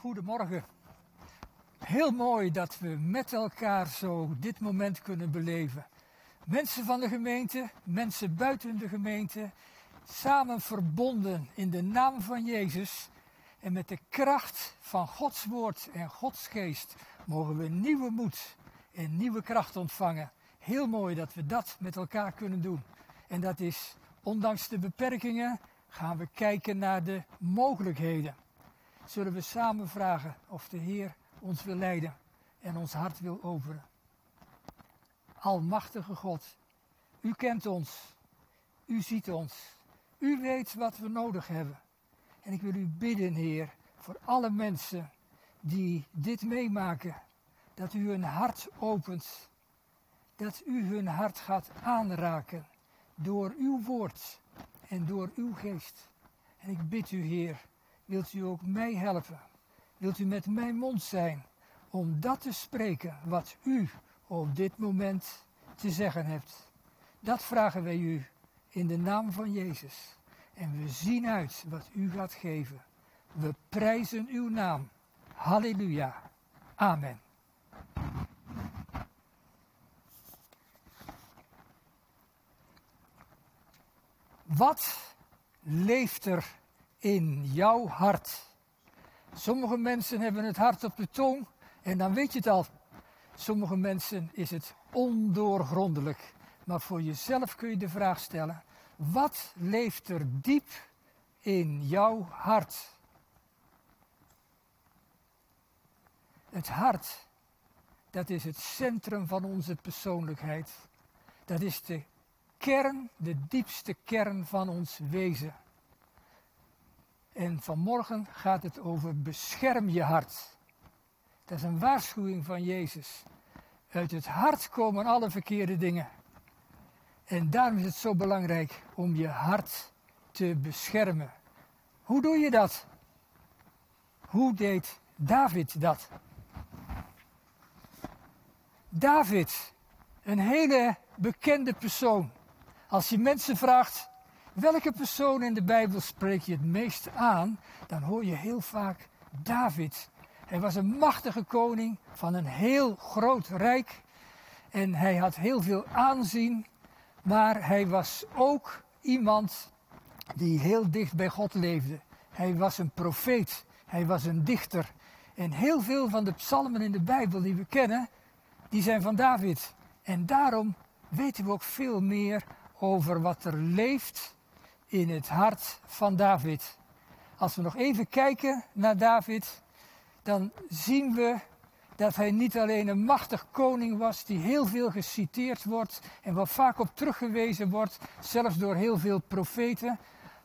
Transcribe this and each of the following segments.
Goedemorgen. Heel mooi dat we met elkaar zo dit moment kunnen beleven. Mensen van de gemeente, mensen buiten de gemeente, samen verbonden in de naam van Jezus. En met de kracht van Gods woord en Gods geest mogen we nieuwe moed en nieuwe kracht ontvangen. Heel mooi dat we dat met elkaar kunnen doen. En dat is, ondanks de beperkingen, gaan we kijken naar de mogelijkheden zullen we samen vragen of de Heer ons wil leiden en ons hart wil openen. Almachtige God, u kent ons, u ziet ons, u weet wat we nodig hebben. En ik wil u bidden, Heer, voor alle mensen die dit meemaken, dat u hun hart opent, dat u hun hart gaat aanraken door uw woord en door uw geest. En ik bid u, Heer, wilt u ook mij helpen? Wilt u met mijn mond zijn om dat te spreken wat u op dit moment te zeggen hebt? Dat vragen wij u in de naam van Jezus. En we zien uit wat u gaat geven. We prijzen uw naam. Halleluja. Amen. Wat leeft er in jouw hart. Sommige mensen hebben het hart op de tong en dan weet je het al. Sommige mensen is het ondoorgrondelijk. Maar voor jezelf kun je de vraag stellen: wat leeft er diep in jouw hart? Het hart, dat is het centrum van onze persoonlijkheid. Dat is de kern, de diepste kern van ons wezen. En vanmorgen gaat het over bescherm je hart. Dat is een waarschuwing van Jezus. Uit het hart komen alle verkeerde dingen. En daarom is het zo belangrijk om je hart te beschermen. Hoe doe je dat? Hoe deed David dat? David, een hele bekende persoon. Als je mensen vraagt, Welke persoon in de Bijbel spreek je het meest aan? Dan hoor je heel vaak David. Hij was een machtige koning van een heel groot rijk. En hij had heel veel aanzien. Maar hij was ook iemand die heel dicht bij God leefde. Hij was een profeet. Hij was een dichter. En heel veel van de psalmen in de Bijbel die we kennen, die zijn van David. En daarom weten we ook veel meer over wat er leeft in het hart van David. Als we nog even kijken naar David, dan zien we dat hij niet alleen een machtig koning was die heel veel geciteerd wordt en waar vaak op teruggewezen wordt, zelfs door heel veel profeten,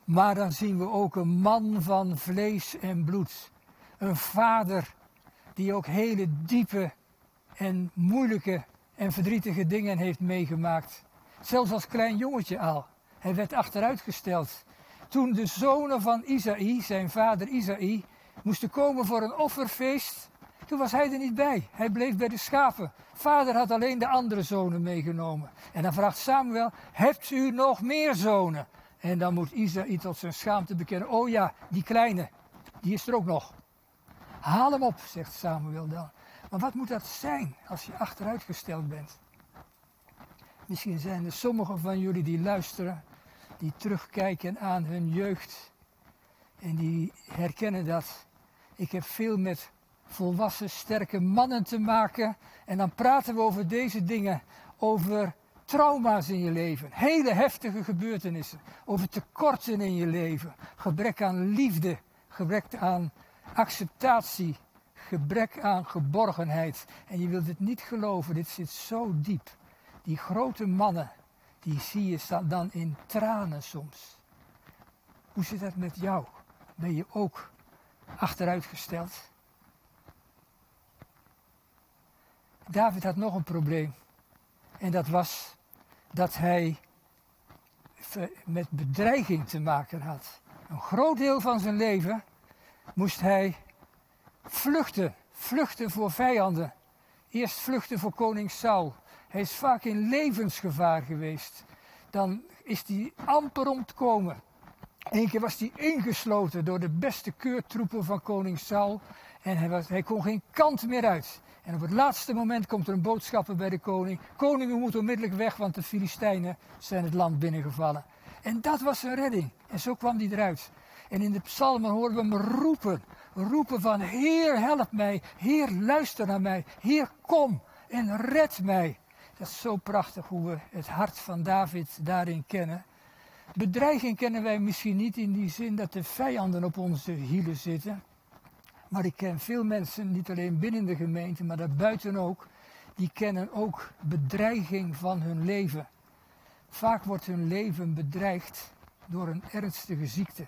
maar dan zien we ook een man van vlees en bloed. Een vader die ook hele diepe en moeilijke en verdrietige dingen heeft meegemaakt. Zelfs als klein jongetje al. Hij werd achteruitgesteld. Toen de zonen van Isaïe, zijn vader Isaïe, moesten komen voor een offerfeest, toen was hij er niet bij. Hij bleef bij de schapen. Vader had alleen de andere zonen meegenomen. En dan vraagt Samuel, hebt u nog meer zonen? En dan moet Isaïe tot zijn schaamte bekennen, oh ja, die kleine, die is er ook nog. Haal hem op, zegt Samuel dan. Maar wat moet dat zijn als je achteruitgesteld bent? Misschien zijn er sommigen van jullie die luisteren die terugkijken aan hun jeugd en die herkennen dat. Ik heb veel met volwassen, sterke mannen te maken en dan praten we over deze dingen, over trauma's in je leven, hele heftige gebeurtenissen, over tekorten in je leven, gebrek aan liefde, gebrek aan acceptatie, gebrek aan geborgenheid. En je wilt het niet geloven, dit zit zo diep. Die grote mannen die zie je dan in tranen soms. Hoe zit dat met jou? Ben je ook achteruitgesteld? David had nog een probleem. En dat was dat hij met bedreiging te maken had. Een groot deel van zijn leven moest hij vluchten. Vluchten voor vijanden. Eerst vluchten voor koning Saul. Hij is vaak in levensgevaar geweest. Dan is hij amper ontkomen. Eén keer was hij ingesloten door de beste keurtroepen van koning Saul. En hij, was, hij kon geen kant meer uit. En op het laatste moment komt er een boodschapper bij de koning. Koning, u moet onmiddellijk weg, want de Filistijnen zijn het land binnengevallen. En dat was zijn redding. En zo kwam hij eruit. En in de psalmen horen we hem roepen. Roepen van, Heer, help mij. Heer, luister naar mij. Heer, kom en red mij. Dat is zo prachtig hoe we het hart van David daarin kennen. Bedreiging kennen wij misschien niet in die zin dat de vijanden op onze hielen zitten. Maar ik ken veel mensen, niet alleen binnen de gemeente, maar daarbuiten ook, die kennen ook bedreiging van hun leven. Vaak wordt hun leven bedreigd door een ernstige ziekte.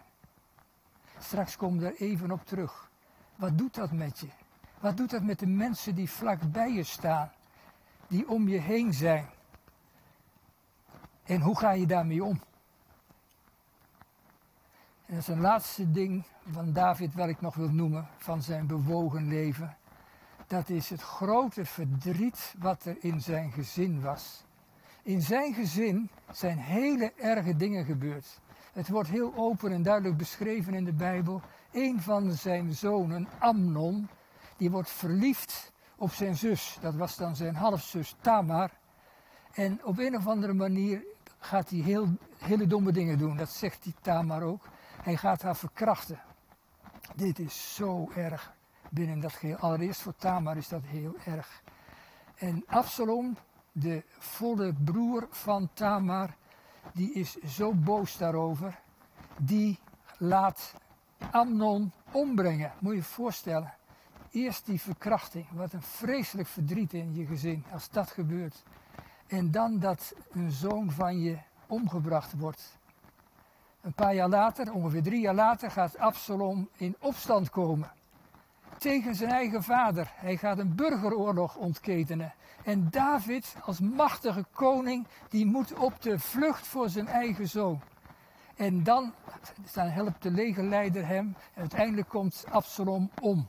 Straks kom ik er even op terug. Wat doet dat met je? Wat doet dat met de mensen die vlak bij je staan, die om je heen zijn? En hoe ga je daarmee om? En dat is een laatste ding van David wat ik nog wil noemen van zijn bewogen leven. Dat is het grote verdriet wat er in zijn gezin was. In zijn gezin zijn hele erge dingen gebeurd. Het wordt heel open en duidelijk beschreven in de Bijbel. Een van zijn zonen, Amnon, die wordt verliefd op zijn zus. Dat was dan zijn halfzus Tamar. En op een of andere manier gaat hij heel, hele domme dingen doen. Dat zegt die Tamar ook. Hij gaat haar verkrachten. Dit is zo erg binnen dat geheel. Allereerst voor Tamar is dat heel erg. En Absalom, de volle broer van Tamar, die is zo boos daarover. Die laat Amnon ombrengen. Moet je je voorstellen. Eerst die verkrachting. Wat een vreselijk verdriet in je gezin als dat gebeurt. En dan dat een zoon van je omgebracht wordt. Een paar jaar later, ongeveer drie jaar later, gaat Absalom in opstand komen. Tegen zijn eigen vader. Hij gaat een burgeroorlog ontketenen. En David, als machtige koning, die moet op de vlucht voor zijn eigen zoon. En dan, dan helpt de legerleider hem. En uiteindelijk komt Absalom om.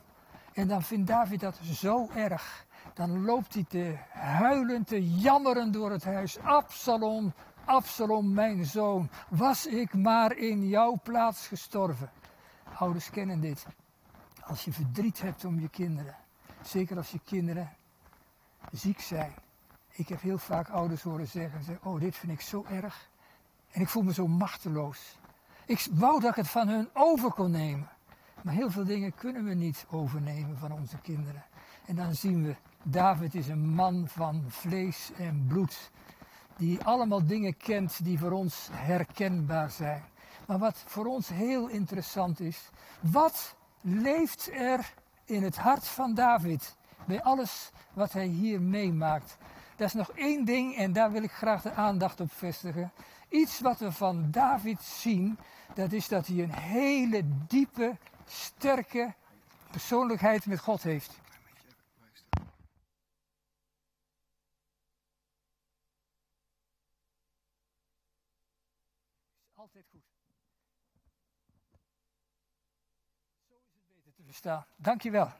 En dan vindt David dat zo erg. Dan loopt hij te huilen, te jammeren door het huis. Absalom, Absalom, mijn zoon, was ik maar in jouw plaats gestorven. Ouders kennen dit. Als je verdriet hebt om je kinderen, zeker als je kinderen ziek zijn. Ik heb heel vaak ouders horen zeggen, oh dit vind ik zo erg. En ik voel me zo machteloos. Ik wou dat ik het van hun over kon nemen. Maar heel veel dingen kunnen we niet overnemen van onze kinderen. En dan zien we, David is een man van vlees en bloed die allemaal dingen kent die voor ons herkenbaar zijn. Maar wat voor ons heel interessant is, wat leeft er in het hart van David bij alles wat hij hier meemaakt? Dat is nog één ding en daar wil ik graag de aandacht op vestigen. Iets wat we van David zien, dat is dat hij een hele diepe, sterke persoonlijkheid met God heeft. altijd goed. Zo is het beter te verstaan. Dankjewel.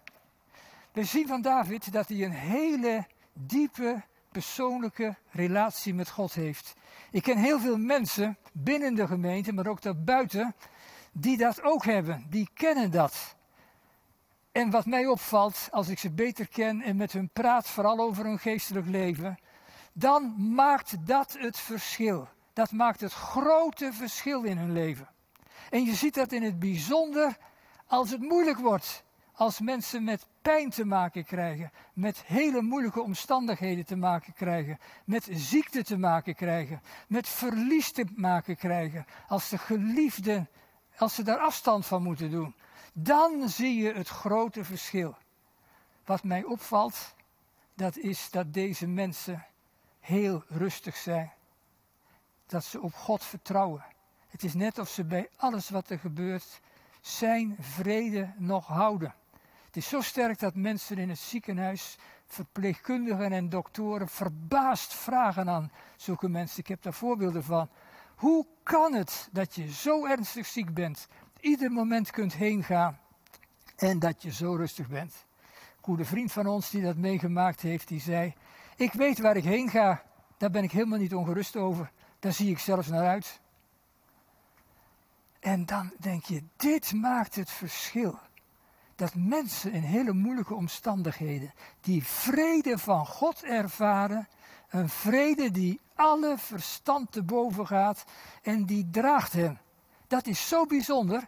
We zien van David dat hij een hele diepe persoonlijke relatie met God heeft. Ik ken heel veel mensen binnen de gemeente, maar ook daarbuiten, die dat ook hebben. Die kennen dat. En wat mij opvalt, als ik ze beter ken en met hun praat, vooral over hun geestelijk leven, dan maakt dat het verschil dat maakt het grote verschil in hun leven. En je ziet dat in het bijzonder als het moeilijk wordt. Als mensen met pijn te maken krijgen, met hele moeilijke omstandigheden te maken krijgen, met ziekte te maken krijgen, met verlies te maken krijgen, als de geliefden, als ze daar afstand van moeten doen, dan zie je het grote verschil. Wat mij opvalt, dat is dat deze mensen heel rustig zijn dat ze op God vertrouwen. Het is net of ze bij alles wat er gebeurt zijn vrede nog houden. Het is zo sterk dat mensen in het ziekenhuis, verpleegkundigen en doktoren verbaasd vragen aan zulke mensen. Ik heb daar voorbeelden van. Hoe kan het dat je zo ernstig ziek bent, ieder moment kunt heen gaan en dat je zo rustig bent? Een goede vriend van ons die dat meegemaakt heeft, die zei: Ik weet waar ik heen ga, daar ben ik helemaal niet ongerust over. Daar zie ik zelfs naar uit. En dan denk je, dit maakt het verschil. Dat mensen in hele moeilijke omstandigheden die vrede van God ervaren, een vrede die alle verstand te boven gaat en die draagt hem. Dat is zo bijzonder,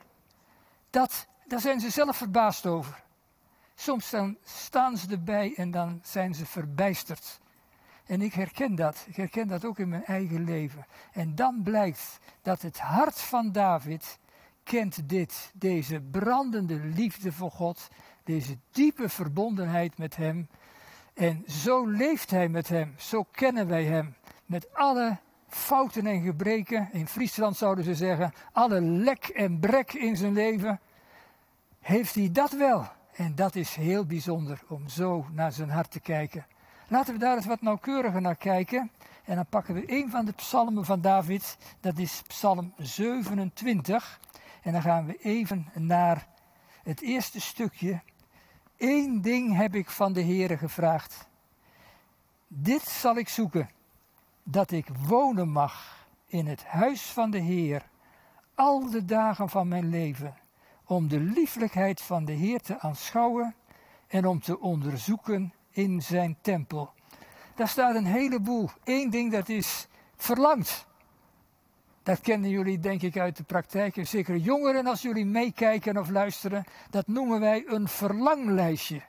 dat, daar zijn ze zelf verbaasd over. Soms dan staan ze erbij en dan zijn ze verbijsterd. En ik herken dat. Ik herken dat ook in mijn eigen leven. En dan blijkt dat het hart van David kent dit. Deze brandende liefde voor God. Deze diepe verbondenheid met Hem. En zo leeft Hij met Hem. Zo kennen wij Hem. Met alle fouten en gebreken. In Friesland zouden ze zeggen. Alle lek en brek in zijn leven. Heeft hij dat wel. En dat is heel bijzonder om zo naar zijn hart te kijken. Laten we daar eens wat nauwkeuriger naar kijken. En dan pakken we een van de psalmen van David. Dat is psalm 27. En dan gaan we even naar het eerste stukje. Eén ding heb ik van de Heere gevraagd. Dit zal ik zoeken. Dat ik wonen mag in het huis van de Heer. Al de dagen van mijn leven om de lieflijkheid van de Heer te aanschouwen en om te onderzoeken in zijn tempel. Daar staat een heleboel. Eén ding dat is verlangd. Dat kennen jullie denk ik uit de praktijk. En zeker jongeren als jullie meekijken of luisteren. Dat noemen wij een verlanglijstje.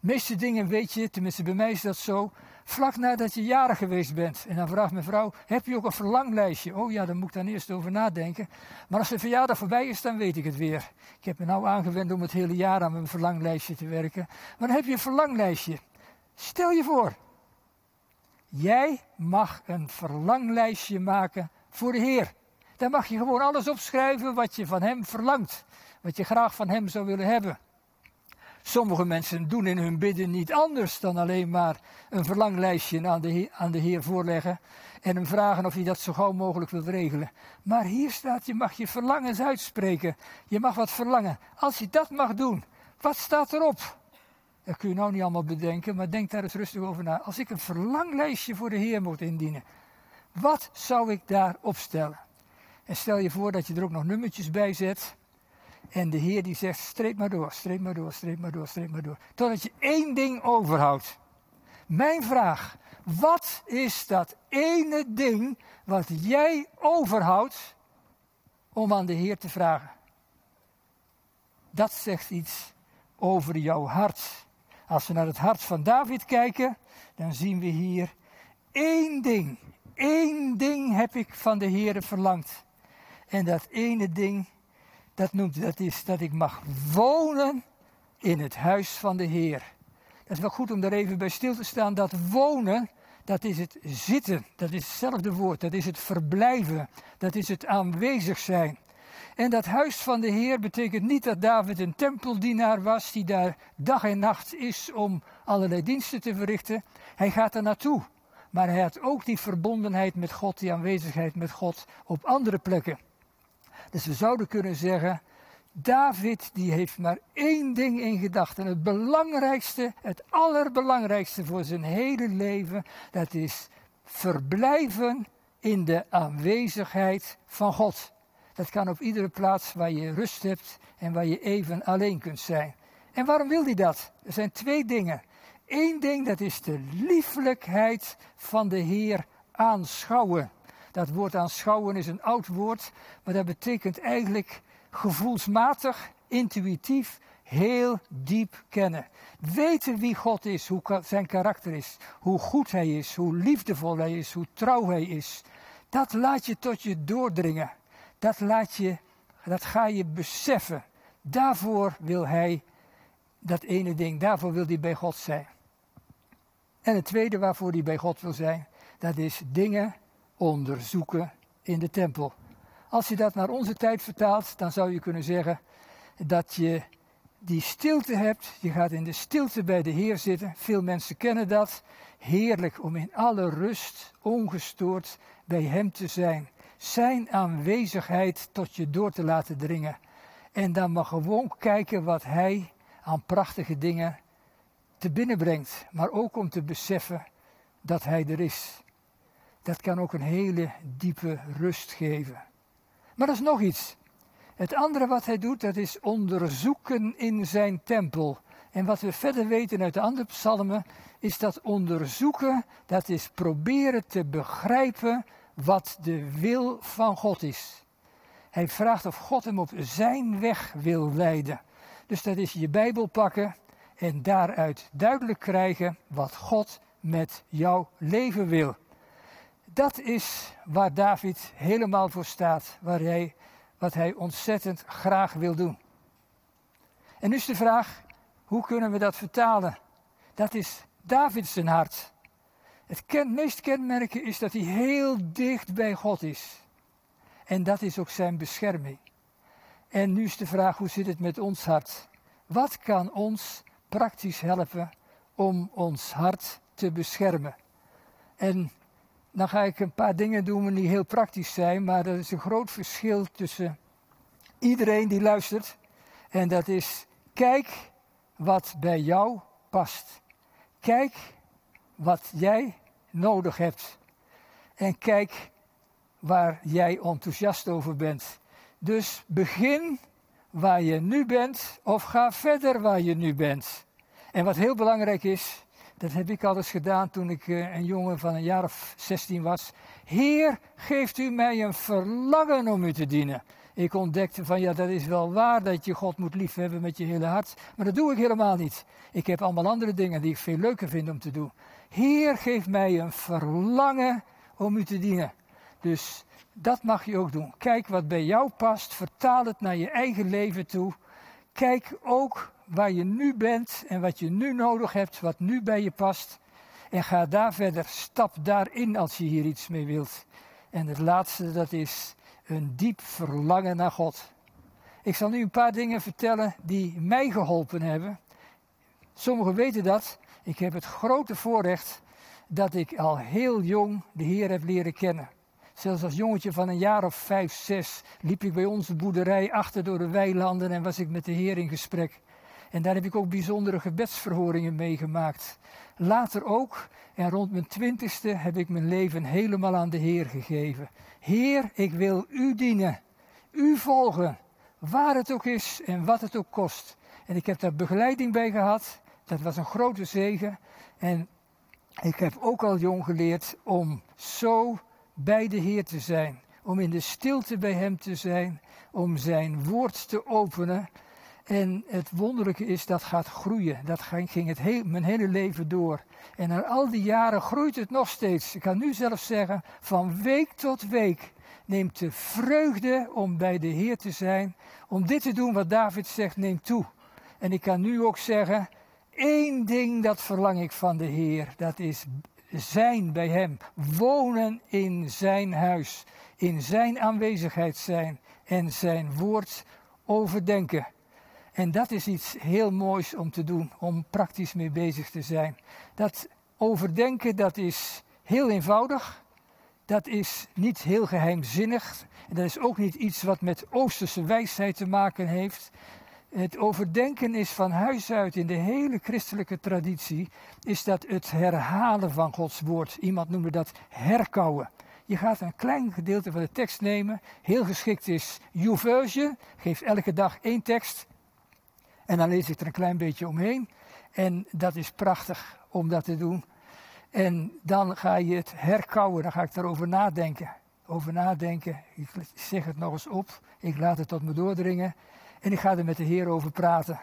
De meeste dingen weet je, tenminste bij mij is dat zo, vlak nadat je jarig geweest bent. En dan vraagt mijn vrouw, heb je ook een verlanglijstje? Oh ja, daar moet ik dan eerst over nadenken. Maar als de verjaardag voorbij is, dan weet ik het weer. Ik heb me nou aangewend om het hele jaar aan mijn verlanglijstje te werken. Maar dan heb je een verlanglijstje. Stel je voor, jij mag een verlanglijstje maken voor de Heer. Dan mag je gewoon alles opschrijven wat je van Hem verlangt. Wat je graag van Hem zou willen hebben. Sommige mensen doen in hun bidden niet anders dan alleen maar een verlanglijstje aan de, heer, aan de Heer voorleggen en hem vragen of hij dat zo gauw mogelijk wil regelen. Maar hier staat, je mag je verlangens uitspreken. Je mag wat verlangen. Als je dat mag doen, wat staat erop? Dat kun je nou niet allemaal bedenken, maar denk daar eens rustig over na. Als ik een verlanglijstje voor de Heer moet indienen, wat zou ik daar opstellen? En stel je voor dat je er ook nog nummertjes bij zet. En de Heer die zegt, streep maar door, streep maar door, streep maar door, streep maar door. Totdat je één ding overhoudt. Mijn vraag, wat is dat ene ding wat jij overhoudt om aan de Heer te vragen? Dat zegt iets over jouw hart. Als we naar het hart van David kijken, dan zien we hier één ding. Één ding heb ik van de Heer verlangd. En dat ene ding dat, noemt, dat is dat ik mag wonen in het huis van de Heer. Dat is wel goed om daar even bij stil te staan. Dat wonen, dat is het zitten. Dat is hetzelfde woord. Dat is het verblijven. Dat is het aanwezig zijn. En dat huis van de Heer betekent niet dat David een tempeldienaar was die daar dag en nacht is om allerlei diensten te verrichten. Hij gaat er naartoe. Maar hij had ook die verbondenheid met God, die aanwezigheid met God op andere plekken. Dus we zouden kunnen zeggen, David die heeft maar één ding in gedachten. Het belangrijkste, het allerbelangrijkste voor zijn hele leven, dat is verblijven in de aanwezigheid van God. Dat kan op iedere plaats waar je rust hebt en waar je even alleen kunt zijn. En waarom wil hij dat? Er zijn twee dingen. Eén ding, dat is de lieflijkheid van de Heer aanschouwen. Dat woord aanschouwen is een oud woord, maar dat betekent eigenlijk gevoelsmatig, intuïtief, heel diep kennen. Weten wie God is, hoe zijn karakter is, hoe goed Hij is, hoe liefdevol Hij is, hoe trouw Hij is. Dat laat je tot je doordringen. Dat, laat je, dat ga je beseffen. Daarvoor wil Hij dat ene ding, daarvoor wil Hij bij God zijn. En het tweede waarvoor Hij bij God wil zijn, dat is dingen onderzoeken in de tempel. Als je dat naar onze tijd vertaalt, dan zou je kunnen zeggen dat je die stilte hebt. Je gaat in de stilte bij de Heer zitten. Veel mensen kennen dat. Heerlijk om in alle rust, ongestoord bij Hem te zijn. Zijn aanwezigheid tot je door te laten dringen. En dan maar gewoon kijken wat Hij aan prachtige dingen te binnen brengt. Maar ook om te beseffen dat Hij er is dat kan ook een hele diepe rust geven. Maar er is nog iets. Het andere wat hij doet, dat is onderzoeken in zijn tempel. En wat we verder weten uit de andere psalmen, is dat onderzoeken, dat is proberen te begrijpen wat de wil van God is. Hij vraagt of God hem op zijn weg wil leiden. Dus dat is je Bijbel pakken en daaruit duidelijk krijgen wat God met jouw leven wil. Dat is waar David helemaal voor staat, waar hij, wat hij ontzettend graag wil doen. En nu is de vraag, hoe kunnen we dat vertalen? Dat is David zijn hart. Het meest kenmerken is dat hij heel dicht bij God is. En dat is ook zijn bescherming. En nu is de vraag, hoe zit het met ons hart? Wat kan ons praktisch helpen om ons hart te beschermen? En dan ga ik een paar dingen doen die heel praktisch zijn, maar er is een groot verschil tussen iedereen die luistert. En dat is, kijk wat bij jou past. Kijk wat jij nodig hebt. En kijk waar jij enthousiast over bent. Dus begin waar je nu bent of ga verder waar je nu bent. En wat heel belangrijk is, dat heb ik alles gedaan toen ik eh, een jongen van een jaar of 16 was. Heer, geeft u mij een verlangen om u te dienen. Ik ontdekte van ja, dat is wel waar dat je God moet liefhebben met je hele hart. Maar dat doe ik helemaal niet. Ik heb allemaal andere dingen die ik veel leuker vind om te doen. Heer, geef mij een verlangen om u te dienen. Dus dat mag je ook doen. Kijk wat bij jou past. Vertaal het naar je eigen leven toe. Kijk ook waar je nu bent en wat je nu nodig hebt, wat nu bij je past. En ga daar verder. Stap daarin als je hier iets mee wilt. En het laatste, dat is een diep verlangen naar God. Ik zal nu een paar dingen vertellen die mij geholpen hebben. Sommigen weten dat. Ik heb het grote voorrecht dat ik al heel jong de Heer heb leren kennen. Zelfs als jongetje van een jaar of vijf, zes liep ik bij onze boerderij achter door de weilanden en was ik met de Heer in gesprek. En daar heb ik ook bijzondere gebedsverhoringen meegemaakt. Later ook, en rond mijn twintigste, heb ik mijn leven helemaal aan de Heer gegeven. Heer, ik wil U dienen, U volgen, waar het ook is en wat het ook kost. En ik heb daar begeleiding bij gehad. Dat was een grote zegen. En ik heb ook al jong geleerd om zo bij de Heer te zijn. Om in de stilte bij Hem te zijn. Om Zijn woord te openen. En het wonderlijke is, dat gaat groeien. Dat ging het mijn hele leven door. En na al die jaren groeit het nog steeds. Ik kan nu zelfs zeggen, van week tot week neemt de vreugde om bij de Heer te zijn. Om dit te doen wat David zegt, neemt toe. En ik kan nu ook zeggen, één ding dat verlang ik van de Heer. Dat is zijn bij Hem. Wonen in Zijn huis. In Zijn aanwezigheid zijn. En Zijn woord overdenken. En dat is iets heel moois om te doen, om praktisch mee bezig te zijn. Dat overdenken, dat is heel eenvoudig. Dat is niet heel geheimzinnig. En dat is ook niet iets wat met Oosterse wijsheid te maken heeft. Het overdenken is van huis uit in de hele christelijke traditie, is dat het herhalen van Gods woord. Iemand noemde dat herkauwen. Je gaat een klein gedeelte van de tekst nemen, heel geschikt is YouVersion, geeft elke dag één tekst, en dan lees ik er een klein beetje omheen. En dat is prachtig om dat te doen. En dan ga je het herkauwen, dan ga ik erover nadenken. Over nadenken, ik zeg het nog eens op, ik laat het tot me doordringen. En ik ga er met de Heer over praten.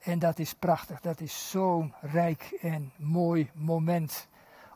En dat is prachtig, dat is zo'n rijk en mooi moment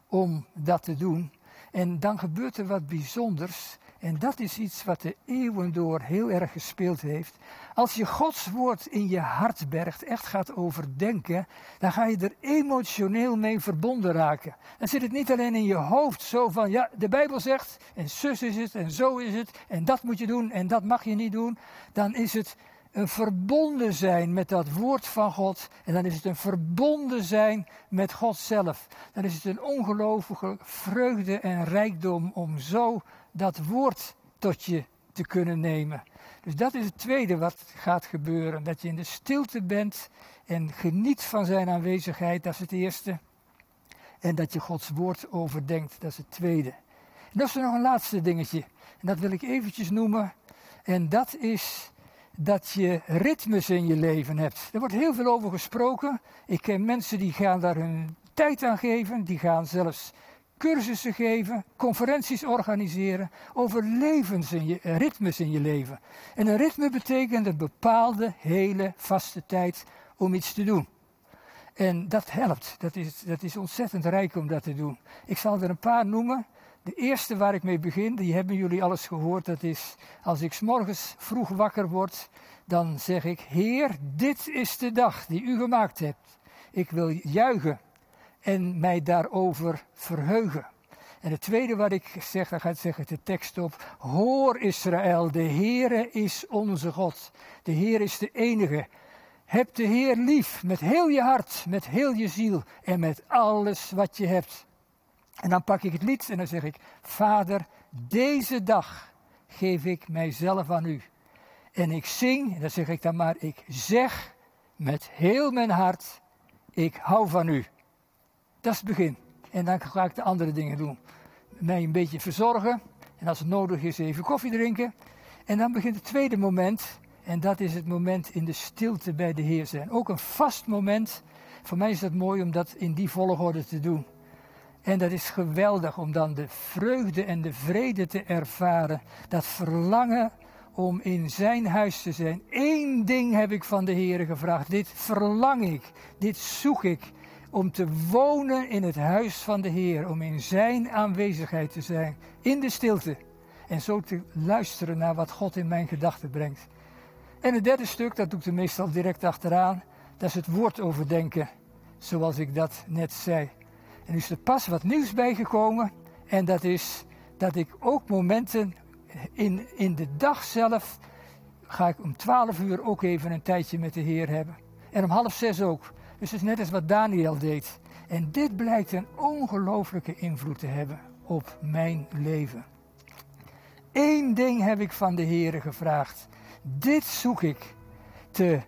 om dat te doen. En dan gebeurt er wat bijzonders. En dat is iets wat de eeuwen door heel erg gespeeld heeft. Als je Gods woord in je hart bergt, echt gaat overdenken, dan ga je er emotioneel mee verbonden raken. Dan zit het niet alleen in je hoofd zo van, ja, de Bijbel zegt, en zus is het, en zo is het, en dat moet je doen, en dat mag je niet doen. Dan is het een verbonden zijn met dat woord van God. En dan is het een verbonden zijn met God zelf. Dan is het een ongelooflijke vreugde en rijkdom om zo dat woord tot je te kunnen nemen. Dus dat is het tweede wat gaat gebeuren. Dat je in de stilte bent en geniet van zijn aanwezigheid, dat is het eerste. En dat je Gods woord overdenkt, dat is het tweede. En dan is er nog een laatste dingetje. En dat wil ik eventjes noemen. En dat is dat je ritmes in je leven hebt. Er wordt heel veel over gesproken. Ik ken mensen die gaan daar hun tijd aan geven, die gaan zelfs cursussen geven, conferenties organiseren over levens in je, ritmes in je leven. En een ritme betekent een bepaalde hele vaste tijd om iets te doen. En dat helpt. Dat is, dat is ontzettend rijk om dat te doen. Ik zal er een paar noemen. De eerste waar ik mee begin, die hebben jullie alles gehoord. Dat is als ik morgens vroeg wakker word, dan zeg ik: Heer, dit is de dag die u gemaakt hebt. Ik wil juichen en mij daarover verheugen. En het tweede wat ik zeg, dan gaat zeggen de tekst op. Hoor Israël, de Heere is onze God. De Heer is de enige. Heb de Heer lief met heel je hart, met heel je ziel en met alles wat je hebt. En dan pak ik het lied en dan zeg ik, Vader, deze dag geef ik mijzelf aan u. En ik zing, en dan zeg ik dan maar, ik zeg met heel mijn hart, ik hou van u. Dat is het begin. En dan ga ik de andere dingen doen. Mij een beetje verzorgen. En als het nodig is, even koffie drinken. En dan begint het tweede moment. En dat is het moment in de stilte bij de Heer zijn. Ook een vast moment. Voor mij is dat mooi om dat in die volgorde te doen. En dat is geweldig om dan de vreugde en de vrede te ervaren. Dat verlangen om in zijn huis te zijn. Eén ding heb ik van de Heer gevraagd. Dit verlang ik. Dit zoek ik om te wonen in het huis van de Heer, om in Zijn aanwezigheid te zijn, in de stilte. En zo te luisteren naar wat God in mijn gedachten brengt. En het derde stuk, dat doe ik er meestal direct achteraan, dat is het woord overdenken, zoals ik dat net zei. En nu is er pas wat nieuws bijgekomen, en dat is dat ik ook momenten in, in de dag zelf, ga ik om twaalf uur ook even een tijdje met de Heer hebben. En om half zes ook. Dus het is net als wat Daniel deed. En dit blijkt een ongelooflijke invloed te hebben op mijn leven. Eén ding heb ik van de Heer gevraagd. Dit zoek ik. Te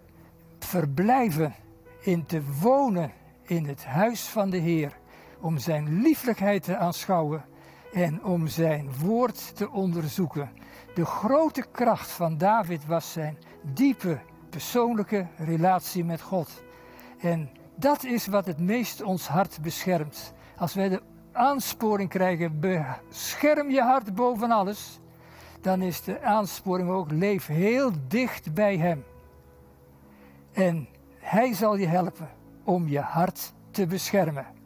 verblijven, in te wonen in het huis van de Heer. Om zijn lieflijkheid te aanschouwen en om zijn woord te onderzoeken. De grote kracht van David was zijn diepe persoonlijke relatie met God. En dat is wat het meest ons hart beschermt. Als wij de aansporing krijgen, bescherm je hart boven alles, dan is de aansporing ook, leef heel dicht bij Hem. En Hij zal je helpen om je hart te beschermen.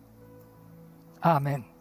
Amen.